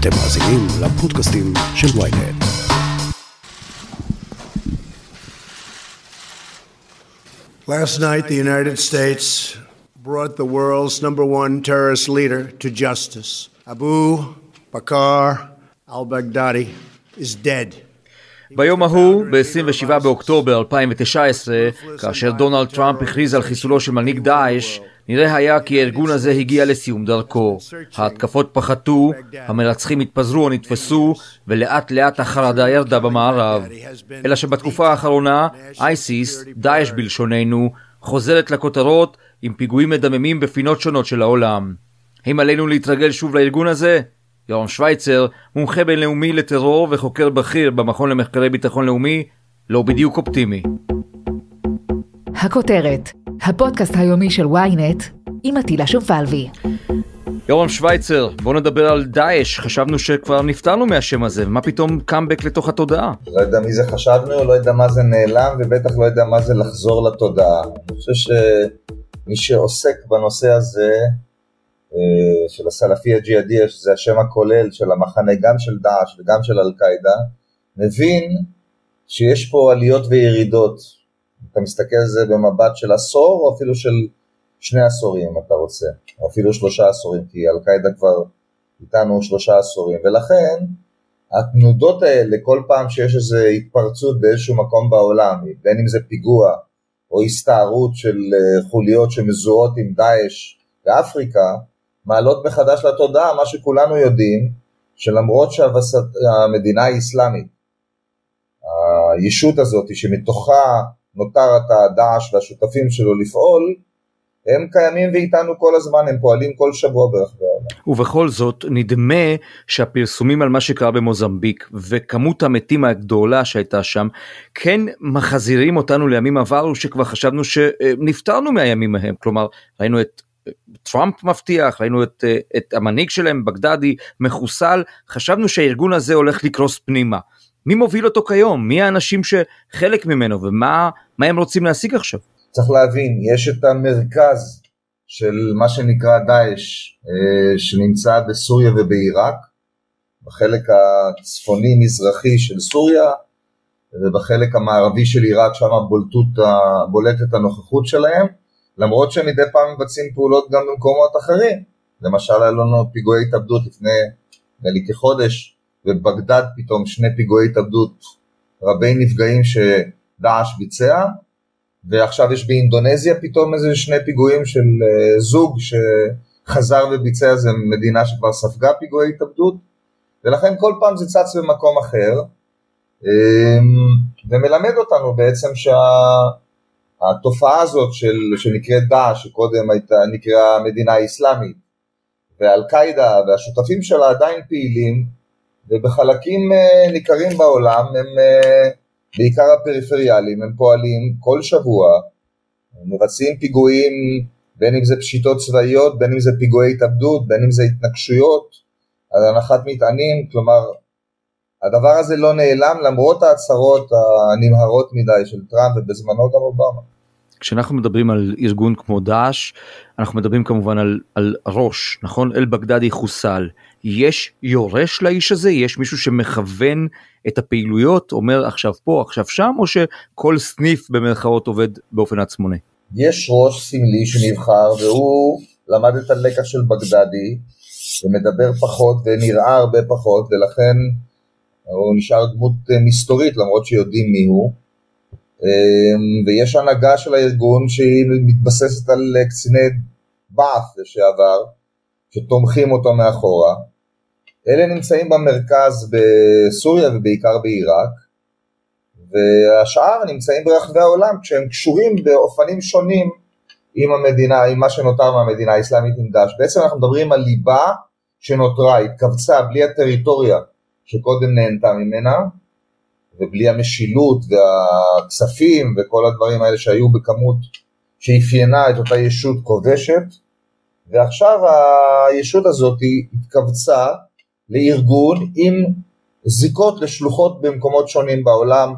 אתם מאזינים לפודקאסטים של ויינט. Last night, the United States brought the world's number one terrorist leader to justice. Abu Bakr al Baghdadi is dead. ביום ההוא, ב-27 באוקטובר 2019, כאשר דונלד טראמפ הכריז על חיסולו של מנהיג דאעש, נראה היה כי הארגון הזה הגיע לסיום דרכו. ההתקפות פחתו, המרצחים התפזרו או נתפסו, ולאט לאט החרדה ירדה במערב. אלא שבתקופה האחרונה, אייסיס, דאעש בלשוננו, חוזרת לכותרות עם פיגועים מדממים בפינות שונות של העולם. האם עלינו להתרגל שוב לארגון הזה? יורם שווייצר, מומחה בינלאומי לטרור וחוקר בכיר במכון למחקרי ביטחון לאומי, לא בדיוק אופטימי. הכותרת, הפודקאסט היומי של ynet עם עטילה שומפלבי. יורם שווייצר, בוא נדבר על דאעש, חשבנו שכבר נפטרנו מהשם הזה, מה פתאום קאמבק לתוך התודעה? לא יודע מי זה חשבנו, לא יודע מה זה נעלם, ובטח לא יודע מה זה לחזור לתודעה. אני חושב שמי שעוסק בנושא הזה, אה, של הסלפי הג'יהאדי, שזה השם הכולל של המחנה גם של דאעש וגם של אל-קאעידה, מבין שיש פה עליות וירידות. אתה מסתכל על זה במבט של עשור או אפילו של שני עשורים אם אתה רוצה, או אפילו שלושה עשורים, כי אל-קאעידה כבר איתנו שלושה עשורים, ולכן התנודות האלה כל פעם שיש איזו התפרצות באיזשהו מקום בעולם, בין אם זה פיגוע או הסתערות של אה, חוליות שמזוהות עם דאעש באפריקה, מעלות מחדש לתודעה מה שכולנו יודעים, שלמרות שהמדינה האסלאמית, הישות הזאת שמתוכה נותר את הדעש והשותפים שלו לפעול, הם קיימים ואיתנו כל הזמן, הם פועלים כל שבוע ברחבי העולם. ובכל זאת, נדמה שהפרסומים על מה שקרה במוזמביק וכמות המתים הגדולה שהייתה שם, כן מחזירים אותנו לימים עברו שכבר חשבנו שנפטרנו מהימים ההם. כלומר, ראינו את טראמפ מבטיח, ראינו את, את המנהיג שלהם, בגדדי, מחוסל, חשבנו שהארגון הזה הולך לקרוס פנימה. מי מוביל אותו כיום? מי האנשים שחלק ממנו ומה הם רוצים להשיג עכשיו? צריך להבין, יש את המרכז של מה שנקרא דאעש, אה, שנמצא בסוריה ובעיראק, בחלק הצפוני-מזרחי של סוריה, ובחלק המערבי של עיראק, שם בולטות, בולטת הנוכחות שלהם, למרות שמדי פעם מבצעים פעולות גם במקומות אחרים. למשל, היה לנו פיגועי התאבדות לפני, נדמה לי כחודש, ובגדד פתאום שני פיגועי התאבדות רבי נפגעים שדאעש ביצע, ועכשיו יש באינדונזיה פתאום איזה שני פיגועים של uh, זוג שחזר וביצע איזה מדינה שכבר ספגה פיגועי התאבדות, ולכן כל פעם זה צץ במקום אחר, um, ומלמד אותנו בעצם שהתופעה שה, הזאת של, שנקראת דאעש, שקודם הייתה נקראה המדינה האסלאמית, ואל קאידה והשותפים שלה עדיין פעילים, ובחלקים אה, ניכרים בעולם הם אה, בעיקר הפריפריאליים, הם פועלים כל שבוע, מבצעים פיגועים, בין אם זה פשיטות צבאיות, בין אם זה פיגועי התאבדות, בין אם זה התנגשויות, על הנחת מטענים, כלומר הדבר הזה לא נעלם למרות ההצהרות הנמהרות מדי של טראמפ ובזמנו גם אובמה. כשאנחנו מדברים על ארגון כמו דאעש, אנחנו מדברים כמובן על, על ראש, נכון? אל-בגדדי חוסל. יש יורש לאיש הזה? יש מישהו שמכוון את הפעילויות, אומר עכשיו פה, עכשיו שם, או שכל סניף במרכאות עובד באופן עצמוני? יש ראש סמלי שנבחר והוא למד את הלקח של בגדדי ומדבר פחות ונראה הרבה פחות ולכן הוא נשאר דמות מסתורית למרות שיודעים מי הוא אמ, ויש הנהגה של הארגון שהיא מתבססת על קציני בעף לשעבר שתומכים אותו מאחורה. אלה נמצאים במרכז בסוריה ובעיקר בעיראק והשאר נמצאים ברחבי העולם כשהם קשורים באופנים שונים עם המדינה, עם מה שנותר מהמדינה האסלאמית עם דאעש. בעצם אנחנו מדברים על ליבה שנותרה, התכווצה בלי הטריטוריה שקודם נהנתה ממנה ובלי המשילות והכספים וכל הדברים האלה שהיו בכמות שאפיינה את אותה ישות כובשת ועכשיו הישות הזאת התכווצה לארגון עם זיקות לשלוחות במקומות שונים בעולם,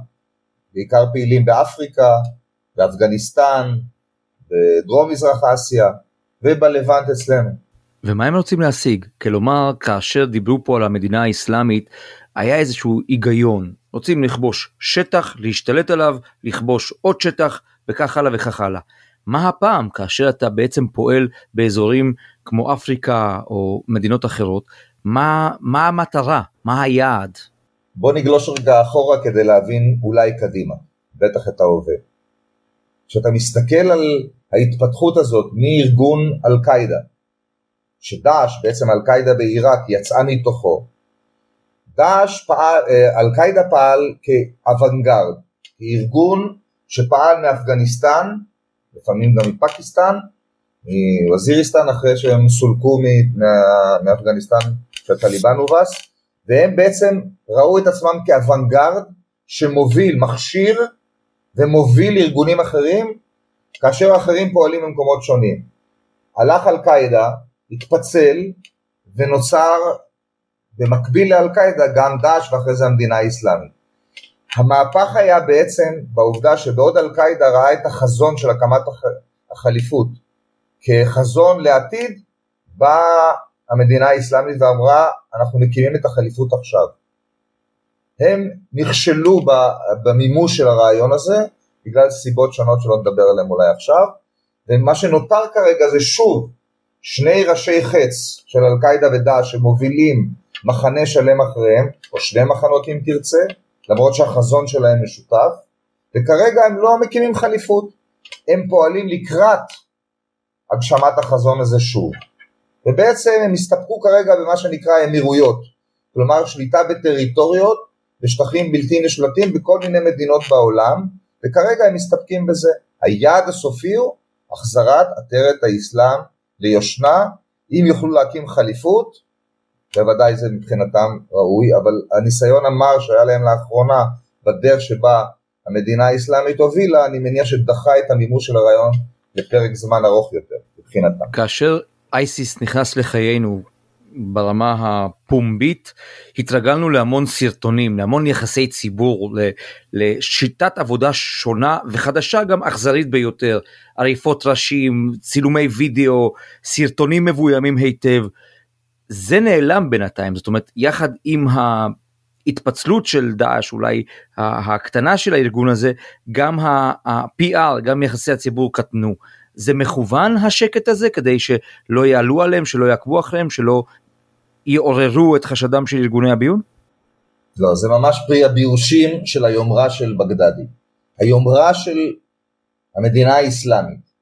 בעיקר פעילים באפריקה, באפגניסטן, בדרום מזרח אסיה ובלבנט אצלנו. ומה הם רוצים להשיג? כלומר, כאשר דיברו פה על המדינה האסלאמית, היה איזשהו היגיון. רוצים לכבוש שטח, להשתלט עליו, לכבוש עוד שטח, וכך הלאה וכך הלאה. מה הפעם כאשר אתה בעצם פועל באזורים כמו אפריקה או מדינות אחרות, מה, מה המטרה, מה היעד? בוא נגלוש רגע אחורה כדי להבין אולי קדימה, בטח את ההווה. כשאתה מסתכל על ההתפתחות הזאת מארגון אל-קאעידה, שדאעש, בעצם אל-קאעידה בעיראק, יצאה מתוכו, דאעש פעל, אה, אל-קאעידה פעל כאוונגרד, כארגון שפעל מאפגניסטן, לפעמים גם מפקיסטן, מווזיריסטן אחרי שהם סולקו מאפגניסטן שהטליבן הובס, והם בעצם ראו את עצמם כאוונגרד שמוביל, מכשיר ומוביל ארגונים אחרים, כאשר אחרים פועלים במקומות שונים. הלך אל קאידה, התפצל ונוצר במקביל לאל קאידה גם דאעש ואחרי זה המדינה האסלאמית. המהפך היה בעצם בעובדה שבעוד אל קאידה ראה את החזון של הקמת החליפות כחזון לעתיד, באה המדינה האסלאמית ואמרה אנחנו מקימים את החליפות עכשיו. הם נכשלו במימוש של הרעיון הזה בגלל סיבות שונות שלא נדבר עליהן אולי עכשיו. ומה שנותר כרגע זה שוב שני ראשי חץ של אל-קאעידה ודאעש שמובילים מחנה שלם אחריהם או שני מחנות אם תרצה למרות שהחזון שלהם משותף וכרגע הם לא מקימים חליפות. הם פועלים לקראת הגשמת החזון הזה שוב ובעצם הם הסתפקו כרגע במה שנקרא אמירויות כלומר שליטה בטריטוריות ושטחים בלתי נשלטים בכל מיני מדינות בעולם וכרגע הם מסתפקים בזה היעד הסופי הוא החזרת עטרת האסלאם ליושנה אם יוכלו להקים חליפות בוודאי זה מבחינתם ראוי אבל הניסיון המר שהיה להם לאחרונה בדרך שבה המדינה האסלאמית הובילה אני מניח שדחה את המימוש של הרעיון לפרק זמן ארוך יותר מבחינתם. כאשר אייסיס נכנס לחיינו ברמה הפומבית התרגלנו להמון סרטונים להמון יחסי ציבור לשיטת עבודה שונה וחדשה גם אכזרית ביותר עריפות ראשים צילומי וידאו סרטונים מבוימים היטב זה נעלם בינתיים זאת אומרת יחד עם ההתפצלות של דאעש אולי הקטנה של הארגון הזה גם ה-PR גם יחסי הציבור קטנו. זה מכוון השקט הזה כדי שלא יעלו עליהם, שלא יעקבו אחריהם, שלא יעוררו את חשדם של ארגוני הביון? לא, זה ממש פרי הביושים של היומרה של בגדדי. היומרה של המדינה האסלאמית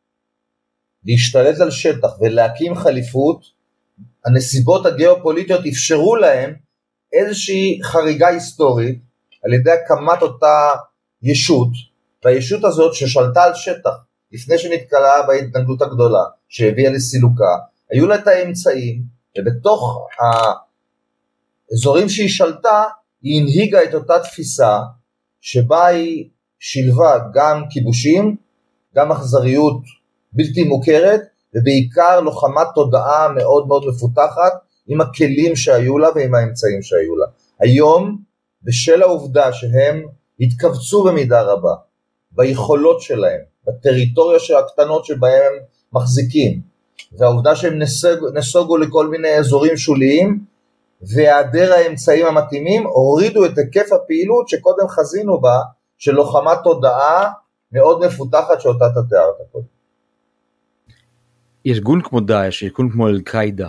להשתלט על שטח ולהקים חליפות, הנסיבות הגיאופוליטיות אפשרו להם איזושהי חריגה היסטורית על ידי הקמת אותה ישות, והישות הזאת ששלטה על שטח לפני שנתקלה בהתנגדות הגדולה שהביאה לסילוקה, היו לה את האמצעים ובתוך האזורים שהיא שלטה היא הנהיגה את אותה תפיסה שבה היא שילבה גם כיבושים, גם אכזריות בלתי מוכרת ובעיקר לוחמת תודעה מאוד מאוד מפותחת עם הכלים שהיו לה ועם האמצעים שהיו לה. היום בשל העובדה שהם התכווצו במידה רבה ביכולות שלהם בטריטוריה של הקטנות שבהם הם מחזיקים, והעובדה שהם נסוג, נסוגו לכל מיני אזורים שוליים, והיעדר האמצעים המתאימים הורידו את היקף הפעילות שקודם חזינו בה, של לוחמת תודעה מאוד מפותחת שאותה אתה תיארת קודם. ארגון כמו דאעש, ארגון כמו אל-קאעידה,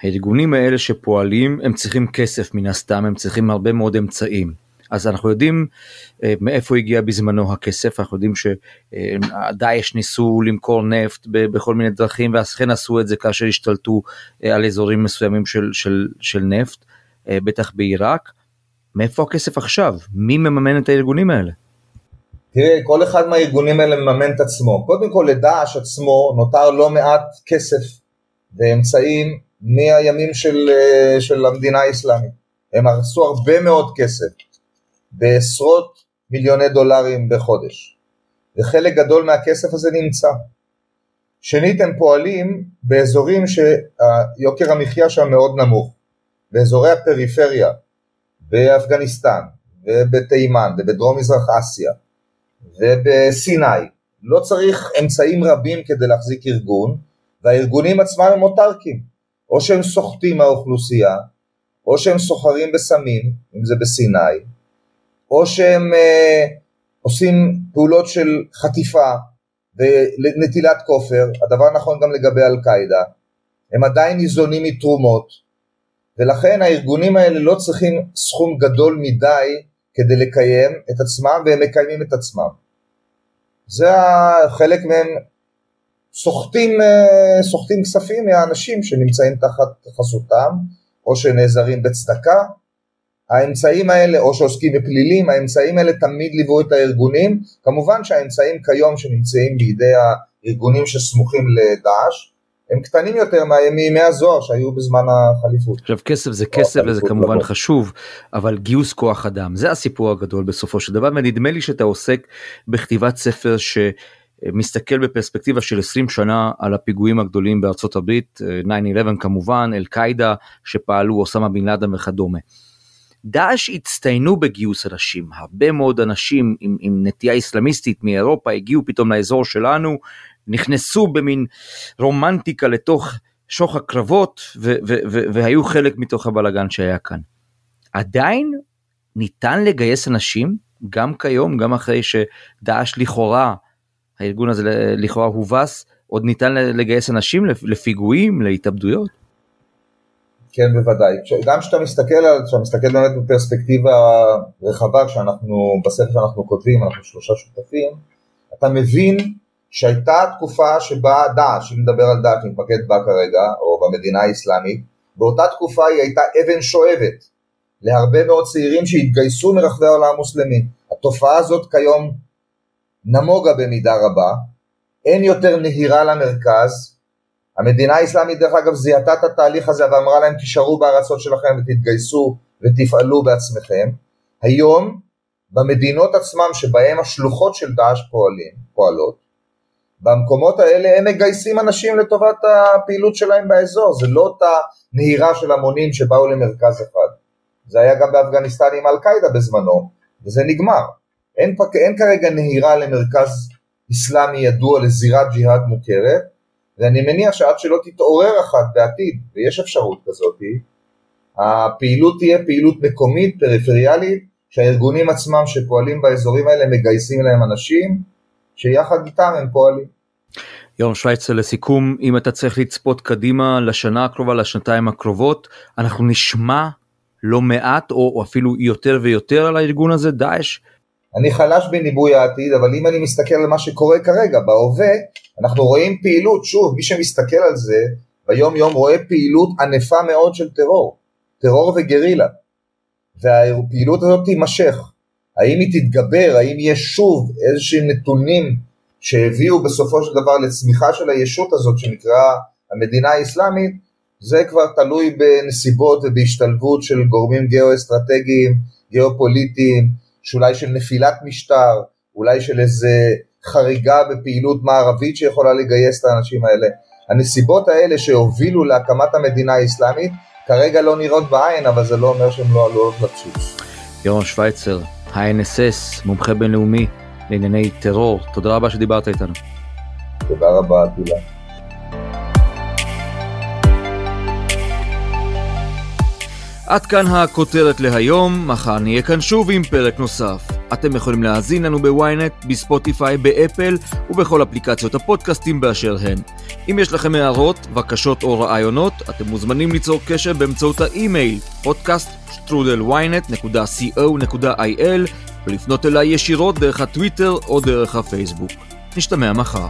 הארגונים האלה שפועלים הם צריכים כסף מן הסתם, הם צריכים הרבה מאוד אמצעים. אז אנחנו יודעים אה, מאיפה הגיע בזמנו הכסף, אנחנו יודעים שדאעש ניסו למכור נפט בכל מיני דרכים ואכן עשו את זה כאשר השתלטו אה, על אזורים מסוימים של, של, של נפט, אה, בטח בעיראק. מאיפה הכסף עכשיו? מי מממן את הארגונים האלה? תראה, כל אחד מהארגונים האלה מממן את עצמו. קודם כל לדאעש עצמו נותר לא מעט כסף ואמצעים מהימים של, של המדינה האסלאמית. הם הרסו הרבה מאוד כסף. בעשרות מיליוני דולרים בחודש, וחלק גדול מהכסף הזה נמצא. שנית, הם פועלים באזורים שיוקר המחיה שם מאוד נמוך, באזורי הפריפריה, באפגניסטן, ובתימן, ובדרום מזרח אסיה, ובסיני. לא צריך אמצעים רבים כדי להחזיק ארגון, והארגונים עצמם הם אוטרקים. או שהם סוחטים מהאוכלוסייה, או שהם סוחרים בסמים, אם זה בסיני, או שהם אה, עושים פעולות של חטיפה ונטילת כופר, הדבר נכון גם לגבי אל קאידה, הם עדיין ניזונים מתרומות, ולכן הארגונים האלה לא צריכים סכום גדול מדי כדי לקיים את עצמם, והם מקיימים את עצמם. זה חלק מהם סוחטים, אה, סוחטים כספים מהאנשים שנמצאים תחת חסותם, או שנעזרים בצדקה. האמצעים האלה, או שעוסקים בפלילים, האמצעים האלה תמיד ליוו את הארגונים. כמובן שהאמצעים כיום שנמצאים בידי הארגונים שסמוכים לדאעש, הם קטנים יותר מימי הזוהר שהיו בזמן החליפות. עכשיו כסף זה כסף וזה כמובן לבוא. חשוב אבל גיוס כוח אדם זה הסיפור הגדול בסופו של דבר ונדמה לי שאתה עוסק בכתיבת ספר שמסתכל בפרספקטיבה של 20 שנה על הפיגועים הגדולים בארצות הברית 9-11 כמובן אל קאידה שפעלו אוסמה בן לאדם וכדומה. דאעש הצטיינו בגיוס אנשים הרבה מאוד אנשים עם, עם נטייה אסלאמיסטית מאירופה הגיעו פתאום לאזור שלנו נכנסו במין רומנטיקה לתוך שוך הקרבות ו- ו- ו- והיו חלק מתוך הבלגן שהיה כאן. עדיין ניתן לגייס אנשים גם כיום גם אחרי שדאעש לכאורה הארגון הזה לכאורה הובס עוד ניתן לגייס אנשים לפיגועים להתאבדויות. כן בוודאי גם כשאתה מסתכל על כשאתה מסתכל באמת בפרספקטיבה רחבה כשאנחנו בספר שאנחנו כותבים אנחנו שלושה שותפים אתה מבין שהייתה תקופה שבה דאעש, אם נדבר על דאעש, נתמקד בה כרגע, או במדינה האסלאמית, באותה תקופה היא הייתה אבן שואבת להרבה מאוד צעירים שהתגייסו מרחבי העולם המוסלמי. התופעה הזאת כיום נמוגה במידה רבה, אין יותר נהירה למרכז, המדינה האסלאמית דרך אגב זיהתה את התהליך הזה ואמרה להם תישארו בארצות שלכם ותתגייסו ותפעלו בעצמכם. היום במדינות עצמם שבהם השלוחות של דאעש פועלים, פועלות, במקומות האלה הם מגייסים אנשים לטובת הפעילות שלהם באזור, זה לא אותה נהירה של המונים שבאו למרכז אחד. זה היה גם באפגניסטן עם אל-קאעידה בזמנו, וזה נגמר. אין, פק... אין כרגע נהירה למרכז אסלאמי ידוע לזירת ג'יהאד מוכרת, ואני מניח שעד שלא תתעורר אחת בעתיד, ויש אפשרות כזאת, הפעילות תהיה פעילות מקומית, פריפריאלית, שהארגונים עצמם שפועלים באזורים האלה מגייסים להם אנשים, שיחד איתם הם פועלים. יורם שווייצר לסיכום אם אתה צריך לצפות קדימה לשנה הקרובה לשנתיים הקרובות אנחנו נשמע לא מעט או, או אפילו יותר ויותר על הארגון הזה דאעש. אני חלש בניבוי העתיד אבל אם אני מסתכל על מה שקורה כרגע בהווה אנחנו רואים פעילות. שוב מי שמסתכל על זה ביום יום רואה פעילות ענפה מאוד של טרור. טרור וגרילה. והפעילות הזאת תימשך. האם היא תתגבר, האם יש שוב איזשהם נתונים שהביאו בסופו של דבר לצמיחה של הישות הזאת שנקרא המדינה האסלאמית, זה כבר תלוי בנסיבות ובהשתלבות של גורמים גיאו-אסטרטגיים, גיאו-פוליטיים, שאולי של נפילת משטר, אולי של איזה חריגה בפעילות מערבית שיכולה לגייס את האנשים האלה. הנסיבות האלה שהובילו להקמת המדינה האסלאמית כרגע לא נראות בעין, אבל זה לא אומר שהן לא עלולות לצוץ. ירון שווייצר, ה-NSS, מומחה בינלאומי לענייני טרור. תודה רבה שדיברת איתנו. תודה רבה, תודה. עד כאן הכותרת להיום, מחר נהיה כאן שוב עם פרק נוסף. אתם יכולים להאזין לנו בוויינט, בספוטיפיי, באפל ובכל אפליקציות הפודקאסטים באשר הן. אם יש לכם הערות, בקשות או רעיונות, אתם מוזמנים ליצור קשר באמצעות האימייל podcaststrudelwynet.co.il ולפנות אליי ישירות דרך הטוויטר או דרך הפייסבוק. נשתמע מחר.